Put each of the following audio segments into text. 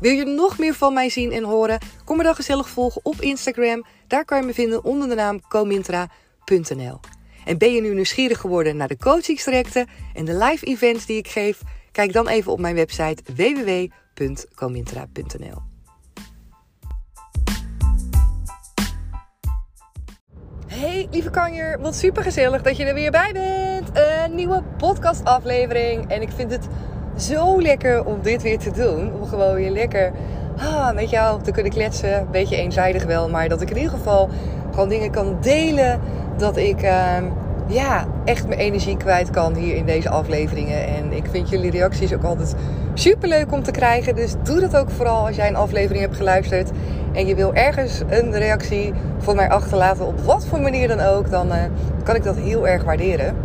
Wil je nog meer van mij zien en horen? Kom me dan gezellig volgen op Instagram. Daar kan je me vinden onder de naam comintra.nl. En ben je nu nieuwsgierig geworden naar de coachingstrajecten en de live events die ik geef? Kijk dan even op mijn website www.comintra.nl. Hey lieve kanjer, wat super gezellig dat je er weer bij bent. Een nieuwe podcastaflevering en ik vind het zo lekker om dit weer te doen. Om gewoon weer lekker ah, met jou te kunnen kletsen. Beetje eenzijdig wel, maar dat ik in ieder geval gewoon dingen kan delen. Dat ik uh, ja, echt mijn energie kwijt kan hier in deze afleveringen. En ik vind jullie reacties ook altijd super leuk om te krijgen. Dus doe dat ook vooral als jij een aflevering hebt geluisterd. En je wil ergens een reactie voor mij achterlaten, op wat voor manier dan ook, dan uh, kan ik dat heel erg waarderen.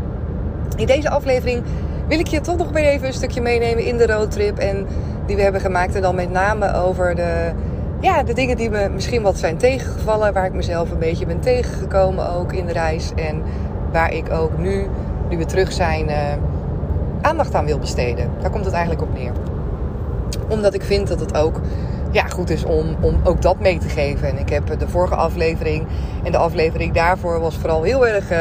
In deze aflevering wil ik je toch nog weer even een stukje meenemen in de roadtrip. En die we hebben gemaakt. En dan met name over de, ja, de dingen die me misschien wat zijn tegengevallen. Waar ik mezelf een beetje ben tegengekomen ook in de reis. En waar ik ook nu, nu we terug zijn, uh, aandacht aan wil besteden. Daar komt het eigenlijk op neer. Omdat ik vind dat het ook ja, goed is om, om ook dat mee te geven. En ik heb de vorige aflevering en de aflevering daarvoor was vooral heel erg... Uh,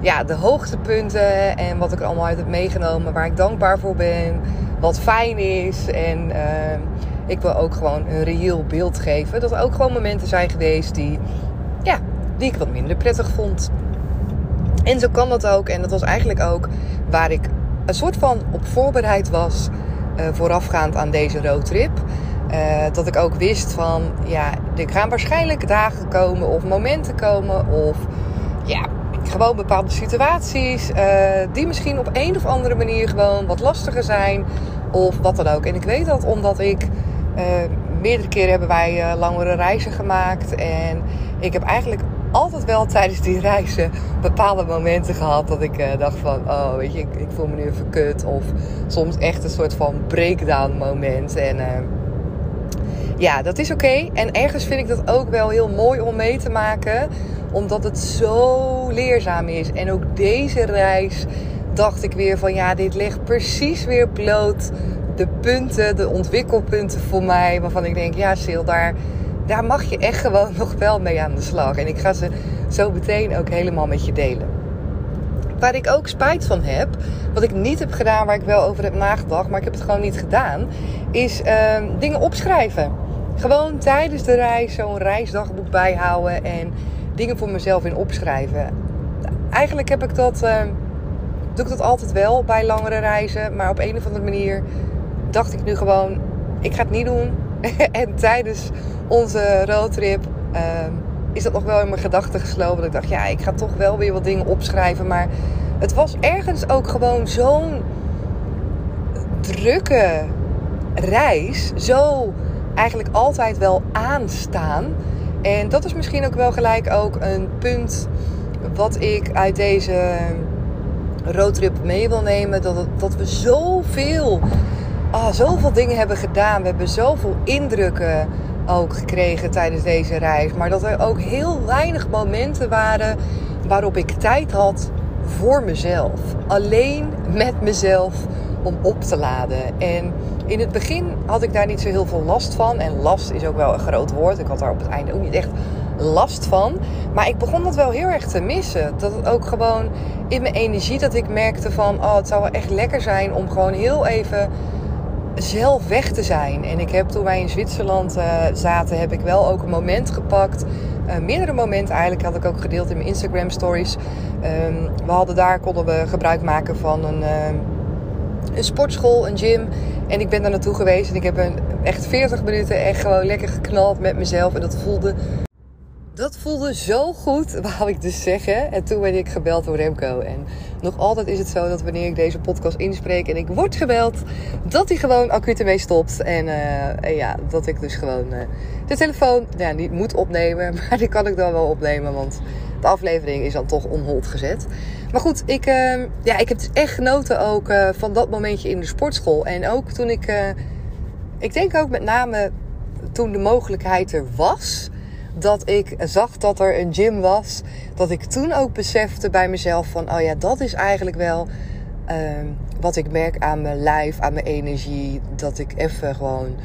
ja, de hoogtepunten en wat ik er allemaal uit heb meegenomen, waar ik dankbaar voor ben, wat fijn is. En uh, ik wil ook gewoon een reëel beeld geven. Dat er ook gewoon momenten zijn geweest die, ja, die ik wat minder prettig vond. En zo kan dat ook. En dat was eigenlijk ook waar ik een soort van op voorbereid was uh, voorafgaand aan deze roadtrip. Uh, dat ik ook wist van, ja, er gaan waarschijnlijk dagen komen of momenten komen of ja, gewoon bepaalde situaties uh, die misschien op een of andere manier gewoon wat lastiger zijn of wat dan ook. En ik weet dat omdat ik uh, meerdere keren hebben wij uh, langere reizen gemaakt en ik heb eigenlijk altijd wel tijdens die reizen bepaalde momenten gehad dat ik dacht van, oh weet je, ik, ik, voel me nu even kut of soms echt een soort van breakdown moment en ja, dat is oké. En ergens vind ik dat ook wel heel mooi om mee te maken omdat het zo leerzaam is. En ook deze reis dacht ik weer van ja, dit legt precies weer bloot de punten, de ontwikkelpunten voor mij. Waarvan ik denk, ja Sil, daar, daar mag je echt gewoon nog wel mee aan de slag. En ik ga ze zo meteen ook helemaal met je delen. Waar ik ook spijt van heb, wat ik niet heb gedaan, waar ik wel over heb nagedacht, maar ik heb het gewoon niet gedaan, is uh, dingen opschrijven. Gewoon tijdens de reis zo'n reisdagboek bijhouden en dingen voor mezelf in opschrijven. Eigenlijk heb ik dat, uh, doe ik dat altijd wel bij langere reizen. Maar op een of andere manier dacht ik nu gewoon, ik ga het niet doen. en tijdens onze roadtrip uh, is dat nog wel in mijn gedachten geslopen. Ik dacht, ja, ik ga toch wel weer wat dingen opschrijven. Maar het was ergens ook gewoon zo'n drukke reis. Zo eigenlijk altijd wel aanstaan en dat is misschien ook wel gelijk ook een punt wat ik uit deze roadtrip mee wil nemen. Dat, dat we zoveel, ah, zoveel dingen hebben gedaan. We hebben zoveel indrukken ook gekregen tijdens deze reis. Maar dat er ook heel weinig momenten waren waarop ik tijd had voor mezelf. Alleen met mezelf om op te laden. En in het begin had ik daar niet zo heel veel last van. En last is ook wel een groot woord. Ik had daar op het einde ook niet echt last van. Maar ik begon dat wel heel erg te missen. Dat het ook gewoon in mijn energie dat ik merkte van... Oh, het zou wel echt lekker zijn om gewoon heel even zelf weg te zijn. En ik heb toen wij in Zwitserland uh, zaten, heb ik wel ook een moment gepakt. Uh, meerdere momenten eigenlijk had ik ook gedeeld in mijn Instagram stories. Um, we hadden daar, konden we gebruik maken van een, uh, een sportschool, een gym. En ik ben daar naartoe geweest en ik heb een, echt 40 minuten echt gewoon lekker geknald met mezelf. En dat voelde dat voelde zo goed, wou ik dus zeggen. En toen ben ik gebeld door Remco. En nog altijd is het zo dat wanneer ik deze podcast inspreek en ik word gebeld, dat hij gewoon acuut ermee stopt. En, uh, en, ja, dat ik dus gewoon uh, de telefoon ja, niet moet opnemen. Maar die kan ik dan wel opnemen, want de aflevering is dan toch onhold gezet. Maar goed, ik, uh, ja, ik heb dus echt genoten ook van dat momentje in de sportschool. En ook toen ik, ik denk ook met name toen de mogelijkheid er was dat ik zag dat er een gym was, dat ik toen ook besefte bij mezelf van, oh ja, dat is eigenlijk wel uh, wat ik merk aan mijn lijf, aan mijn energie, dat ik even gewoon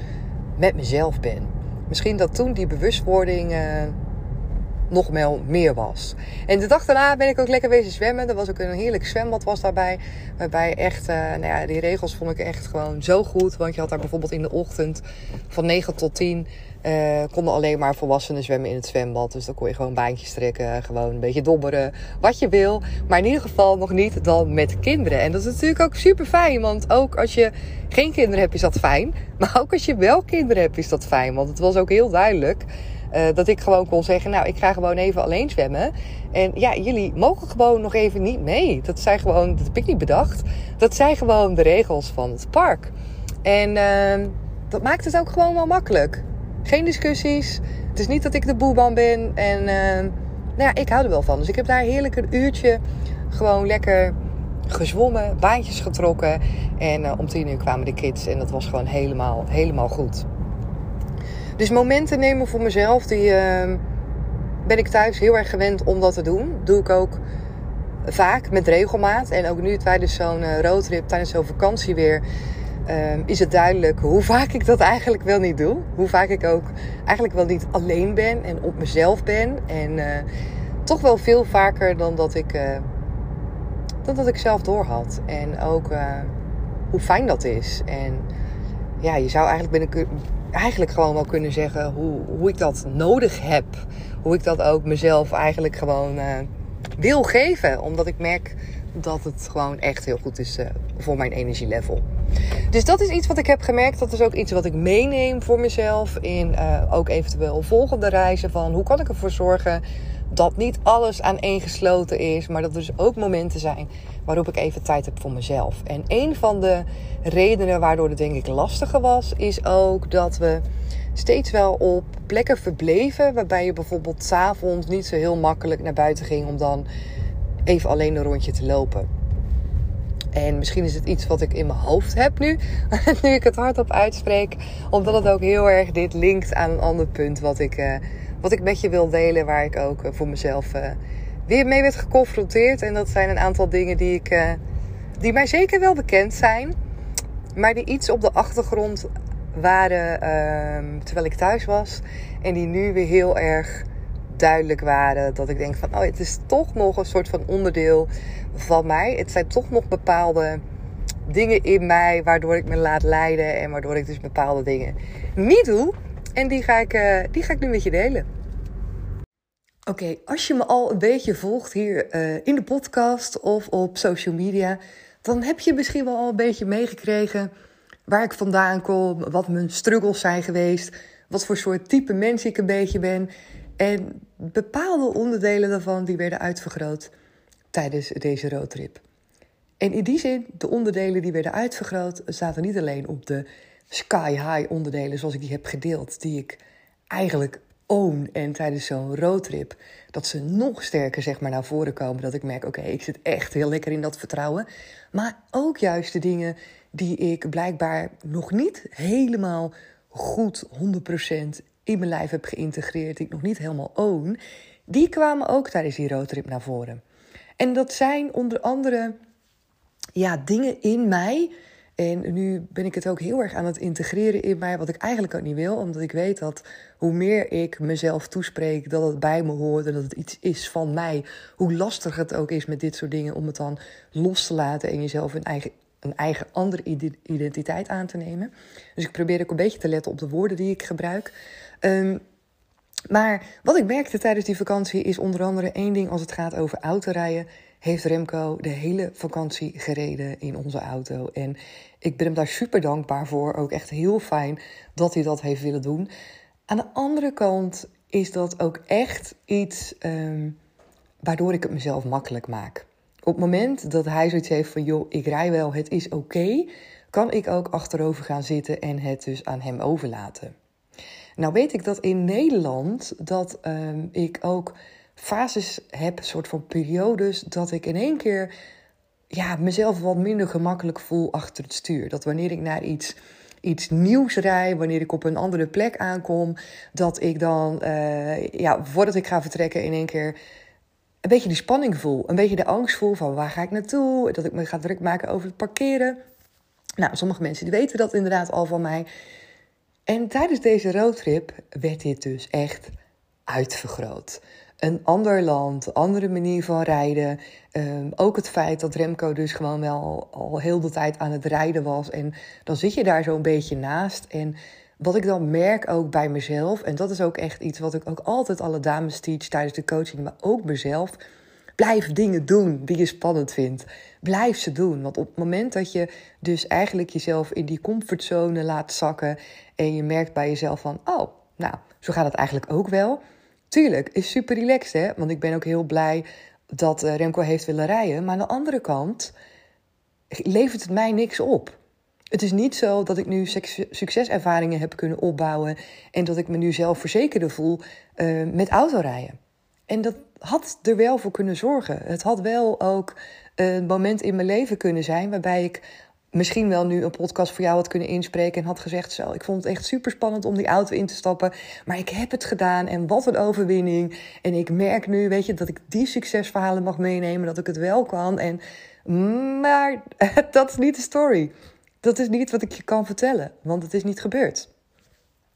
met mezelf ben. Misschien dat toen die bewustwording uh, nog wel meer was. En de dag daarna ben ik ook lekker wezen zwemmen. Er was ook een heerlijk zwembad was daarbij. Waarbij echt, uh, nou ja, die regels vond ik echt gewoon zo goed. Want je had daar bijvoorbeeld in de ochtend van 9 tot 10 uh, konden alleen maar volwassenen zwemmen in het zwembad. Dus dan kon je gewoon baantjes trekken, gewoon een beetje dobberen, wat je wil. Maar in ieder geval nog niet dan met kinderen. En dat is natuurlijk ook super fijn, want ook als je geen kinderen hebt is dat fijn. Maar ook als je wel kinderen hebt is dat fijn. Want het was ook heel duidelijk uh, dat ik gewoon kon zeggen, nou ik ga gewoon even alleen zwemmen. En ja, jullie mogen gewoon nog even niet mee. Dat zijn gewoon, dat heb ik niet bedacht. Dat zijn gewoon de regels van het park. En uh, dat maakt het ook gewoon wel makkelijk. Geen discussies. Het is niet dat ik de boeban ben. En uh, nou ja, ik hou er wel van. Dus ik heb daar heerlijk een uurtje gewoon lekker gezwommen, baantjes getrokken. En uh, om tien uur kwamen de kids. En dat was gewoon helemaal, helemaal goed. Dus momenten nemen voor mezelf, die uh, ben ik thuis heel erg gewend om dat te doen. Doe ik ook vaak met regelmaat. En ook nu tijdens zo'n uh, roadtrip, tijdens zo'n vakantie weer um, is het duidelijk hoe vaak ik dat eigenlijk wel niet doe. Hoe vaak ik ook eigenlijk wel niet alleen ben en op mezelf ben. En uh, toch wel veel vaker dan dat ik, uh, dan dat ik zelf doorhad. En ook hoe fijn dat is. En ja, je zou eigenlijk, binnen, eigenlijk gewoon wel kunnen zeggen hoe, hoe ik dat nodig heb. Hoe ik dat ook mezelf eigenlijk gewoon wil geven. Omdat ik merk dat het gewoon echt heel goed is voor mijn energielevel. Dus dat is iets wat ik heb gemerkt. Dat is ook iets wat ik meeneem voor mezelf. In uh, ook eventueel volgende reizen. Van hoe kan ik ervoor zorgen dat niet alles aan één gesloten is. Maar dat er dus ook momenten zijn waarop ik even tijd heb voor mezelf. En een van de redenen waardoor het denk ik lastiger was. Is ook dat we steeds wel op plekken verbleven. Waarbij je bijvoorbeeld s'avonds niet zo heel makkelijk naar buiten ging. Om dan even alleen een rondje te lopen. En misschien is het iets wat ik in mijn hoofd heb nu, nu ik het hardop uitspreek. Omdat het ook heel erg dit linkt aan een ander punt wat ik, uh, wat ik met je wil delen. Waar ik ook uh, voor mezelf uh, weer mee werd geconfronteerd. En dat zijn een aantal dingen die, ik, die mij zeker wel bekend zijn. Maar die iets op de achtergrond waren ehm, terwijl ik thuis was. En die nu weer heel erg duidelijk waren. Dat ik denk van, oh, het is toch nog een soort van onderdeel van mij. Het zijn toch nog bepaalde dingen in mij waardoor ik me laat leiden. En waardoor ik dus bepaalde dingen niet doe. En die ga ik, die ga ik nu met je delen. Oké, als je me al een beetje volgt hier uh, in de podcast of op social media, dan heb je misschien wel al een beetje meegekregen waar ik vandaan kom, wat mijn struggles zijn geweest, wat voor soort type mens ik een beetje ben. En bepaalde onderdelen daarvan die werden uitvergroot tijdens deze roadtrip. En in die zin, de onderdelen die werden uitvergroot, zaten niet alleen op de sky high onderdelen zoals ik die heb gedeeld, die ik eigenlijk own en tijdens zo'n roadtrip, dat ze nog sterker zeg maar naar voren komen. Dat ik merk, oké, ik zit echt heel lekker in dat vertrouwen. Maar ook juist de dingen die ik blijkbaar nog niet helemaal goed 100% in mijn lijf heb geïntegreerd, die ik nog niet helemaal own, die kwamen ook tijdens die roadtrip naar voren. En dat zijn onder andere ja, dingen in mij. En nu ben ik het ook heel erg aan het integreren in mij, wat ik eigenlijk ook niet wil, omdat ik weet dat hoe meer ik mezelf toespreek dat het bij me hoort en dat het iets is van mij, hoe lastig het ook is met dit soort dingen om het dan los te laten en jezelf in eigen een eigen andere identiteit aan te nemen. Dus ik probeer ook een beetje te letten op de woorden die ik gebruik. Um, maar wat ik merkte tijdens die vakantie is onder andere één ding als het gaat over autorijden. Heeft Remco de hele vakantie gereden in onze auto. En ik ben hem daar super dankbaar voor. Ook echt heel fijn dat hij dat heeft willen doen. Aan de andere kant is dat ook echt iets um, waardoor ik het mezelf makkelijk maak. Op het moment dat hij zoiets heeft van, joh, ik rij wel, het is oké, kan ik ook achterover gaan zitten en het dus aan hem overlaten. Nou weet ik dat in Nederland dat um, ik ook fases heb, soort van periodes, dat ik in één keer ja, mezelf wat minder gemakkelijk voel achter het stuur. Dat wanneer ik naar iets, iets nieuws rij, wanneer ik op een andere plek aankom, dat ik dan, uh, ja, voordat ik ga vertrekken, in één keer een beetje die spanning voel. Een beetje de angst voel van waar ga ik naartoe, dat ik me ga druk maken over het parkeren. Nou, sommige mensen die weten dat inderdaad al van mij. En tijdens deze roadtrip werd dit dus echt uitvergroot. Een ander land, andere manier van rijden. Um, ook het feit dat Remco dus gewoon wel al heel de tijd aan het rijden was. En dan zit je daar zo'n beetje naast. En wat ik dan merk ook bij mezelf, en dat is ook echt iets wat ik ook altijd alle dames teach tijdens de coaching, maar ook mezelf. Blijf dingen doen die je spannend vindt. Blijf ze doen. Want op het moment dat je dus eigenlijk jezelf in die comfortzone laat zakken en je merkt bij jezelf van, oh, nou, zo gaat het eigenlijk ook wel. Tuurlijk, is super relaxed, hè? Want ik ben ook heel blij dat eh, Remco heeft willen rijden. Maar aan de andere kant levert het mij niks op. Het is niet zo dat ik nu succeservaringen heb kunnen opbouwen en dat ik me nu zelfverzekerder voel uh, met autorijden. En dat had er wel voor kunnen zorgen. Het had wel ook een moment in mijn leven kunnen zijn waarbij ik misschien wel nu een podcast voor jou had kunnen inspreken en had gezegd: Zo, ik vond het echt super spannend om die auto in te stappen, maar ik heb het gedaan en wat een overwinning. En ik merk nu, weet je, dat ik die succesverhalen mag meenemen, dat ik het wel kan. En, maar dat is niet de story. Dat is niet wat ik je kan vertellen, want het is niet gebeurd.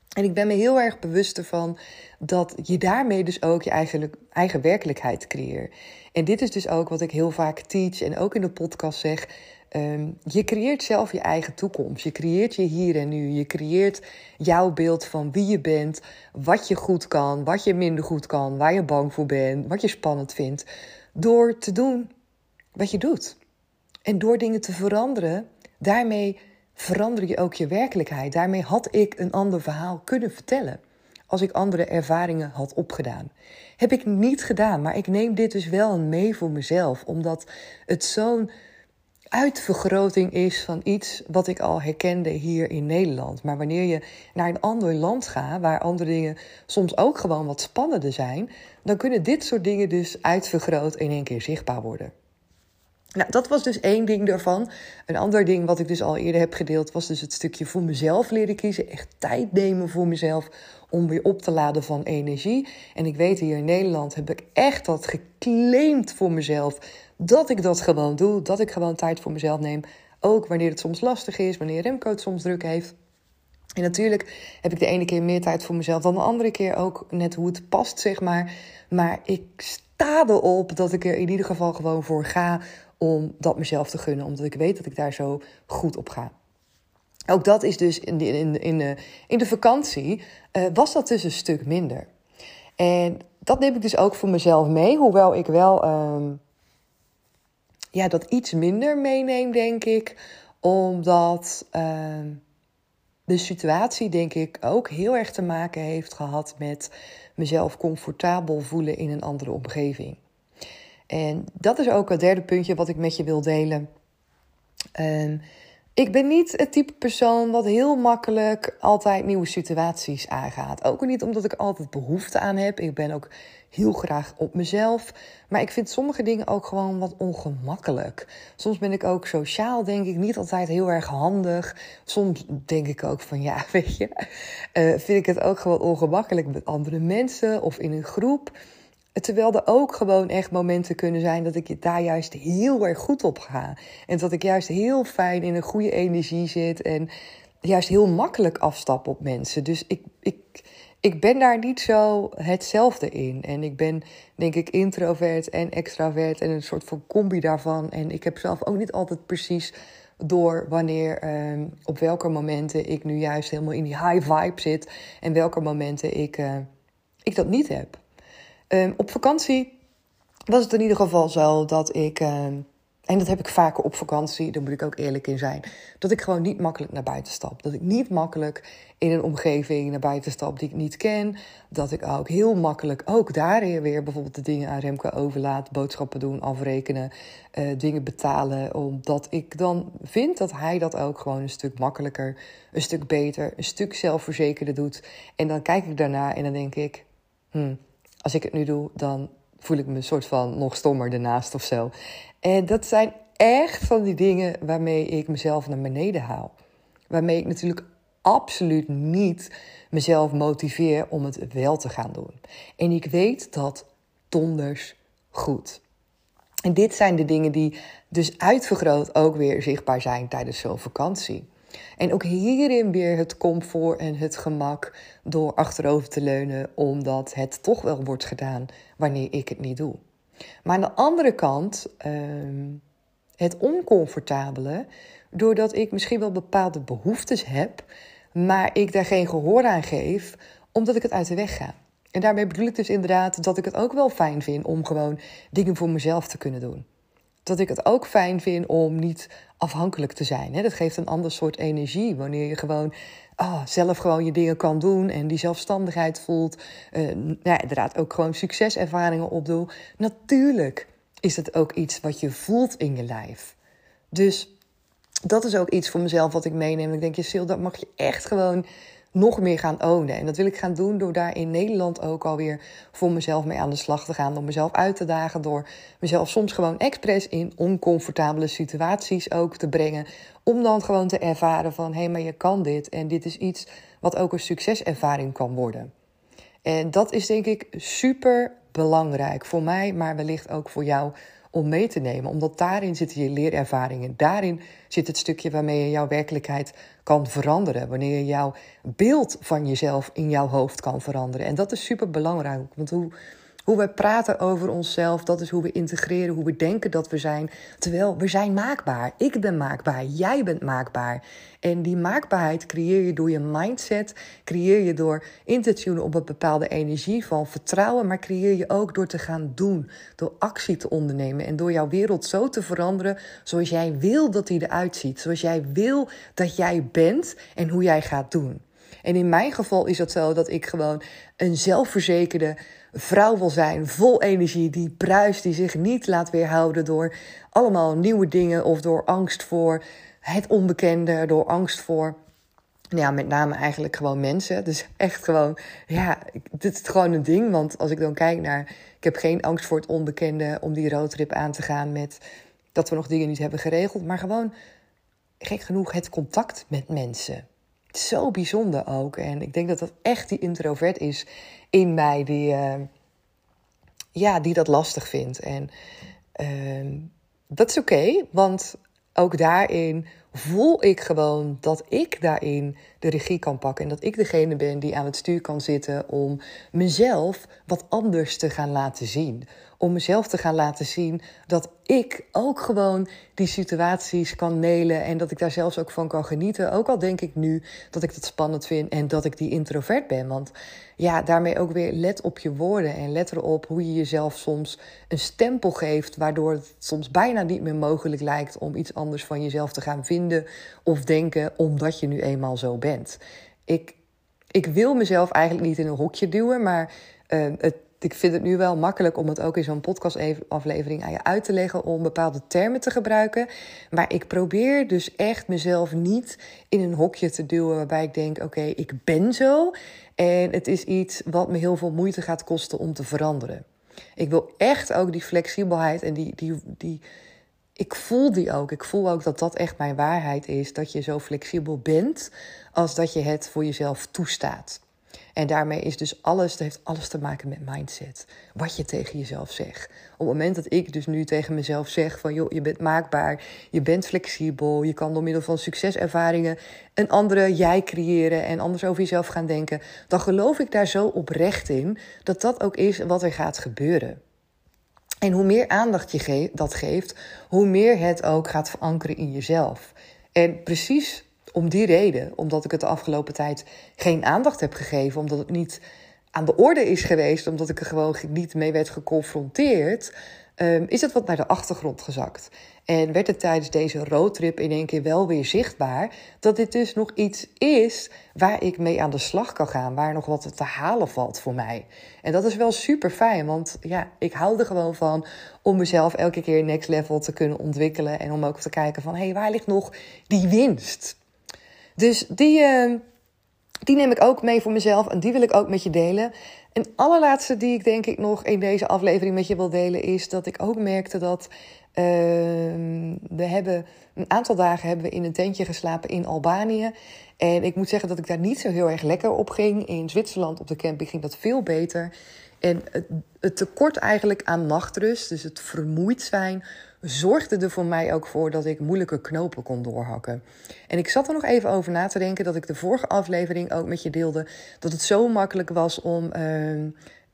En ik ben me heel erg bewust ervan dat je daarmee dus ook je eigen, eigen werkelijkheid creëert. En dit is dus ook wat ik heel vaak teach en ook in de podcast zeg. Um, je creëert zelf je eigen toekomst. Je creëert je hier en nu. Je creëert jouw beeld van wie je bent, wat je goed kan, wat je minder goed kan, waar je bang voor bent, wat je spannend vindt. Door te doen wat je doet. En door dingen te veranderen, daarmee verander je ook je werkelijkheid. Daarmee had ik een ander verhaal kunnen vertellen. Als ik andere ervaringen had opgedaan. Heb ik niet gedaan, maar ik neem dit dus wel mee voor mezelf. Omdat het zo'n uitvergroting is van iets wat ik al herkende hier in Nederland. Maar wanneer je naar een ander land gaat, waar andere dingen soms ook gewoon wat spannender zijn, dan kunnen dit soort dingen dus uitvergroot in één keer zichtbaar worden. Nou, dat was dus één ding daarvan. Een ander ding wat ik dus al eerder heb gedeeld, was dus het stukje voor mezelf leren kiezen. Echt tijd nemen voor mezelf om weer op te laden van energie. En ik weet hier in Nederland heb ik echt dat geclaimd voor mezelf. Dat ik dat gewoon doe. Dat ik gewoon tijd voor mezelf neem. Ook wanneer het soms lastig is, wanneer Remco het soms druk heeft. En natuurlijk heb ik de ene keer meer tijd voor mezelf dan de andere keer ook net hoe het past, zeg maar. Maar ik sta erop dat ik er in ieder geval gewoon voor ga om dat mezelf te gunnen, omdat ik weet dat ik daar zo goed op ga. Ook dat is dus in de, in, in in de vakantie, uh, was dat dus een stuk minder. En dat neem ik dus ook voor mezelf mee, hoewel ik wel um, ja, dat iets minder meeneem, denk ik, omdat uh, de situatie, denk ik, ook heel erg te maken heeft gehad met mezelf comfortabel voelen in een andere omgeving. En dat is ook het derde puntje wat ik met je wil delen. Um, ik ben niet het type persoon wat heel makkelijk altijd nieuwe situaties aangaat. Ook niet omdat ik altijd behoefte aan heb. Ik ben ook heel graag op mezelf. Maar ik vind sommige dingen ook gewoon wat ongemakkelijk. Soms ben ik ook sociaal, denk ik, niet altijd heel erg handig. Soms denk ik ook van ja, weet je, uh, vind ik het ook gewoon ongemakkelijk met andere mensen of in een groep. Terwijl er ook gewoon echt momenten kunnen zijn dat ik daar juist heel erg goed op ga. En dat ik juist heel fijn in een goede energie zit en juist heel makkelijk afstap op mensen. Dus ik, ik, ik ben daar niet zo hetzelfde in. En ik ben, denk ik, introvert en extravert en een soort van combi daarvan. En ik heb zelf ook niet altijd precies door wanneer, ehm, op welke momenten ik nu juist helemaal in die high vibe zit en welke momenten ik, uh, ik dat niet heb. Um, op vakantie was het in ieder geval zo dat ik ehm, en dat heb ik vaker op vakantie, daar moet ik ook eerlijk in zijn. Dat ik gewoon niet makkelijk naar buiten stap. Dat ik niet makkelijk in een omgeving naar buiten stap die ik niet ken. Dat ik ook heel makkelijk ook daarin weer bijvoorbeeld de dingen aan Remke overlaat. Boodschappen doen, afrekenen, uh, dingen betalen. Omdat ik dan vind dat hij dat ook gewoon een stuk makkelijker, een stuk beter, een stuk zelfverzekerder doet. En dan kijk ik daarna en dan denk ik, hmm, als ik het nu doe, dan voel ik me een soort van nog stommer ernaast of zo. En dat zijn echt van die dingen waarmee ik mezelf naar beneden haal. Waarmee ik natuurlijk absoluut niet mezelf motiveer om het wel te gaan doen. En ik weet dat donders goed. En dit zijn de dingen die dus uitvergroot ook weer zichtbaar zijn tijdens zo'n vakantie. En ook hierin weer het comfort en het gemak door achterover te leunen, omdat het toch wel wordt gedaan wanneer ik het niet doe. Maar aan de andere kant ehm, het oncomfortabele, doordat ik misschien wel bepaalde behoeftes heb, maar ik daar geen gehoor aan geef, omdat ik het uit de weg ga. En daarmee bedoel ik dus inderdaad dat ik het ook wel fijn vind om gewoon dingen voor mezelf te kunnen doen. Dat ik het ook fijn vind om niet afhankelijk te zijn. Dat geeft een ander soort energie wanneer je gewoon oh, zelf gewoon je dingen kan doen en die zelfstandigheid voelt. Uh, ja, inderdaad ook gewoon succeservaringen opdoen. Natuurlijk is het ook iets wat je voelt in je lijf. Dus dat is ook iets voor mezelf wat ik meeneem. Ik denk, je Sil, dat mag je echt gewoon nog meer gaan ownen. En dat wil ik gaan doen door daar in Nederland ook alweer voor mezelf mee aan de slag te gaan. Door mezelf uit te dagen. Door mezelf soms gewoon expres in oncomfortabele situaties ook te brengen. Om dan gewoon te ervaren van hé, hey, maar je kan dit. En dit is iets wat ook een succeservaring kan worden. En dat is denk ik super belangrijk voor mij, maar wellicht ook voor jou om mee te nemen. Omdat daarin zitten je leerervaringen. Daarin zit het stukje waarmee je jouw werkelijkheid kan veranderen. Wanneer je jouw beeld van jezelf in jouw hoofd kan veranderen. En dat is super belangrijk. Want hoe hoe we praten over onszelf, dat is hoe we integreren, hoe we denken dat we zijn. Terwijl we zijn maakbaar. Ik ben maakbaar, jij bent maakbaar. En die maakbaarheid creëer je door je mindset, creëer je door in te tunen op een bepaalde energie van vertrouwen, maar creëer je ook door te gaan doen, door actie te ondernemen en door jouw wereld zo te veranderen zoals jij wil dat die eruit ziet, zoals jij wil dat jij bent en hoe jij gaat doen. En in mijn geval is dat zo dat ik gewoon een zelfverzekerde vrouw wil zijn, vol energie, die bruist, die zich niet laat weerhouden door allemaal nieuwe dingen of door angst voor het onbekende, door angst voor ja, met name eigenlijk gewoon mensen. Dus echt gewoon, ja, dit is gewoon een ding. Want als ik dan kijk naar, ik heb geen angst voor het onbekende om die roadtrip aan te gaan met dat we nog dingen niet hebben geregeld. Maar gewoon, gek genoeg, het contact met mensen zo bijzonder ook. En ik denk dat dat echt die introvert is in mij die, uh, ja, die dat lastig vindt. En uh, dat is oké, want ook daarin voel ik gewoon dat ik daarin de regie kan pakken. En dat ik degene ben die aan het stuur kan zitten om mezelf wat anders te gaan laten zien. Om mezelf te gaan laten zien dat ik ook gewoon die situaties kan nelen. En dat ik daar zelfs ook van kan genieten. Ook al denk ik nu dat ik dat spannend vind en dat ik die introvert ben. Want ja, daarmee ook weer let op je woorden. En let erop hoe je jezelf soms een stempel geeft. Waardoor het soms bijna niet meer mogelijk lijkt om iets anders van jezelf te gaan vinden of denken. Omdat je nu eenmaal zo bent. Ik, ik wil mezelf eigenlijk niet in een hokje duwen. Maar uh, het ik vind het nu wel makkelijk om het ook in zo'n podcastaflevering aan je uit te leggen om bepaalde termen te gebruiken. Maar ik probeer dus echt mezelf niet in een hokje te duwen waarbij ik denk: oké, ik ben zo. En het is iets wat me heel veel moeite gaat kosten om te veranderen. Ik wil echt ook die flexibelheid en die, die, die. Ik voel die ook. Ik voel ook dat dat echt mijn waarheid is. Dat je zo flexibel bent als dat je het voor jezelf toestaat. En daarmee is dus alles, dat heeft alles te maken met mindset. Wat je tegen jezelf zegt. Op het moment dat ik dus nu tegen mezelf zeg van joh, je bent maakbaar, je bent flexibel, je kan door middel van succeservaringen een andere jij creëren en anders over jezelf gaan denken, dan geloof ik daar zo oprecht in dat dat ook is wat er gaat gebeuren. En hoe meer aandacht je dat geeft, hoe meer het ook gaat verankeren in jezelf. En precies om die reden, omdat ik het de afgelopen tijd geen aandacht heb gegeven, omdat het niet aan de orde is geweest, omdat ik er gewoon niet mee werd geconfronteerd, um, is het wat naar de achtergrond gezakt. En werd het tijdens deze roadtrip in één keer wel weer zichtbaar dat dit dus nog iets is waar ik mee aan de slag kan gaan, waar nog wat te halen valt voor mij. En dat is wel super fijn, want ja, ik hou er gewoon van om mezelf elke keer next level te kunnen ontwikkelen en om ook te kijken van hé, hey, waar ligt nog die winst? Dus die, uh, die neem ik ook mee voor mezelf en die wil ik ook met je delen. En allerlaatste die ik denk ik nog in deze aflevering met je wil delen is dat ik ook merkte dat uh, we hebben een aantal dagen hebben we in een tentje geslapen in Albanië. En ik moet zeggen dat ik daar niet zo heel erg lekker op ging. In Zwitserland op de camping ging dat veel beter. En het, het tekort eigenlijk aan nachtrust, dus het vermoeid zijn, zorgde er voor mij ook voor dat ik moeilijke knopen kon doorhakken. En ik zat er nog even over na te denken dat ik de vorige aflevering ook met je deelde dat het zo makkelijk was om. Uh,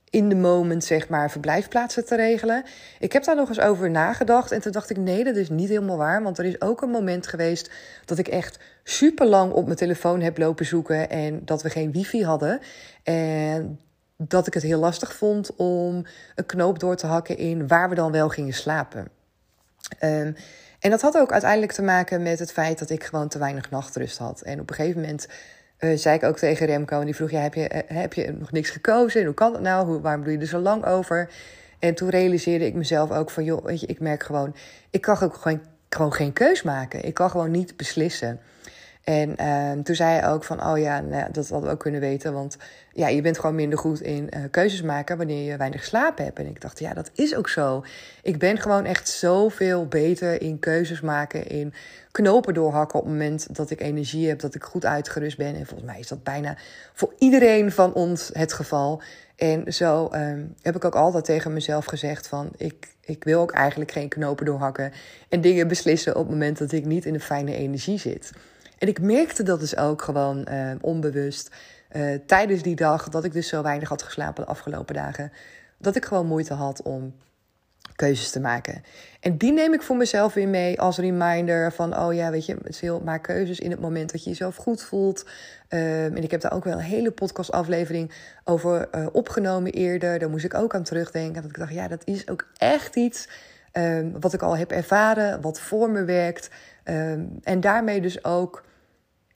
in de moment, zeg maar, verblijfplaatsen te regelen. Ik heb daar nog eens over nagedacht. En toen dacht ik, nee, dat is niet helemaal waar. Want er is ook een moment geweest dat ik echt super lang op mijn telefoon heb lopen zoeken. En dat we geen wifi hadden. En dat ik het heel lastig vond om een knoop door te hakken in waar we dan wel gingen slapen. Um, en dat had ook uiteindelijk te maken met het feit dat ik gewoon te weinig nachtrust had. En op een gegeven moment uh, zei ik ook tegen Remco, en die vroeg: ja, heb, je, uh, heb je nog niks gekozen? En hoe kan dat nou? Hoe, waarom doe je er zo lang over? En toen realiseerde ik mezelf ook van: joh, weet je, ik merk gewoon, ik kan ook gewoon, gewoon geen keus maken. Ik kan gewoon niet beslissen. En uh, toen zei hij ook van, oh ja, nou, dat hadden we ook kunnen weten. Want ja, je bent gewoon minder goed in uh, keuzes maken wanneer je weinig slaap hebt. En ik dacht, ja, dat is ook zo. Ik ben gewoon echt zoveel beter in keuzes maken, in knopen doorhakken op het moment dat ik energie heb, dat ik goed uitgerust ben. En volgens mij is dat bijna voor iedereen van ons het geval. En zo um, heb ik ook altijd tegen mezelf gezegd van, ik, ik wil ook eigenlijk geen knopen doorhakken en dingen beslissen op het moment dat ik niet in een fijne energie zit. En ik merkte dat dus ook gewoon uh, onbewust uh, tijdens die dag, dat ik dus zo weinig had geslapen de afgelopen dagen, dat ik gewoon moeite had om keuzes te maken. En die neem ik voor mezelf weer mee als reminder van, oh ja, weet je, veel maak keuzes in het moment dat je jezelf goed voelt. Um, en ik heb daar ook wel een hele podcastaflevering over uh, opgenomen eerder. Daar moest ik ook aan terugdenken. Dat ik dacht, ja, dat is ook echt iets um, wat ik al heb ervaren, wat voor me werkt. Um, en daarmee dus ook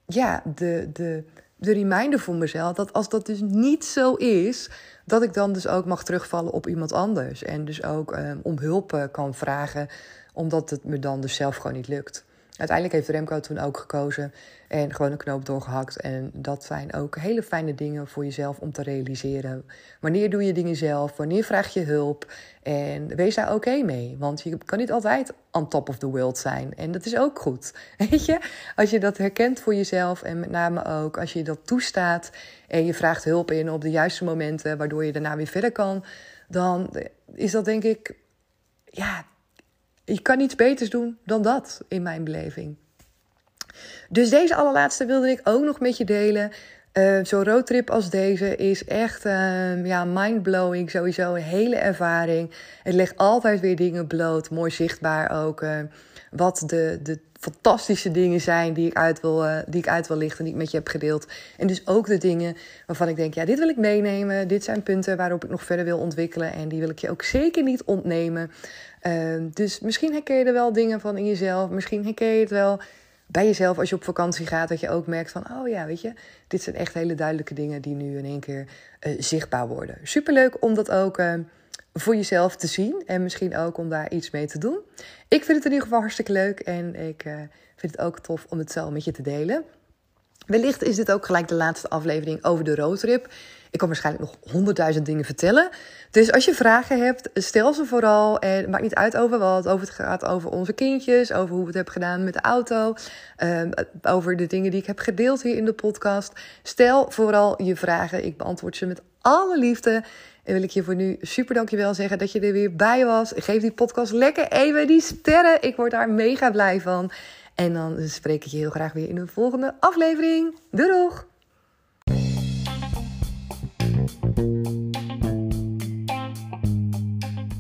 ja, de, de, de reminder voor mezelf dat als dat dus niet zo is, dat ik dan dus ook mag terugvallen op iemand anders. En dus ook um, om hulp uh, kan vragen, omdat het me dan dus zelf gewoon niet lukt. Uiteindelijk heeft Remco toen ook gekozen en gewoon een knoop doorgehakt. En dat zijn ook hele fijne dingen voor jezelf om te realiseren. Wanneer doe je dingen zelf? Wanneer vraag je hulp? En wees daar oké mee. Want je kan niet altijd on top of the world zijn. En dat is ook goed. Weet je? Als je dat herkent voor jezelf en met name ook als je dat toestaat en je vraagt hulp in op de juiste momenten, waardoor je daarna weer verder kan, dan is dat denk ik, ja, je kan niets beters doen dan dat in mijn beleving. Dus deze allerlaatste wilde ik ook nog met je delen. Uh, Zo'n roadtrip als deze is echt uh, ja, mindblowing. Sowieso een hele ervaring. Het legt altijd weer dingen bloot. Mooi zichtbaar ook. Uh, wat de, de fantastische dingen zijn die ik, uit wil, uh, die ik uit wil lichten. Die ik met je heb gedeeld. En dus ook de dingen waarvan ik denk: ja, dit wil ik meenemen. Dit zijn punten waarop ik nog verder wil ontwikkelen. En die wil ik je ook zeker niet ontnemen. Dus misschien herken je er wel dingen van in jezelf. Misschien herken je het wel bij jezelf als je op vakantie gaat, dat je ook merkt van, oh ja, weet je, dit zijn echt hele duidelijke dingen die nu in één keer uh, zichtbaar worden. Superleuk om dat ook uh, voor jezelf te zien en misschien ook om daar iets mee te doen. Ik vind het in ieder geval hartstikke leuk en ik uh, vind het ook tof om het zo met je te delen. Wellicht is dit ook gelijk de laatste aflevering over de roadtrip. Ik kan waarschijnlijk nog honderdduizend dingen vertellen. Dus als je vragen hebt, stel ze vooral. En het maakt niet uit over wat. Over het gaat over onze kindjes, over hoe we het hebben gedaan met de auto. Um, over de dingen die ik heb gedeeld hier in de podcast. Stel vooral je vragen. Ik beantwoord ze met alle liefde. En wil ik je voor nu super dankjewel zeggen dat je er weer bij was. Geef die podcast lekker even die sterren. Ik word daar mega blij van. En dan spreek ik je heel graag weer in een volgende aflevering. Doei doeg!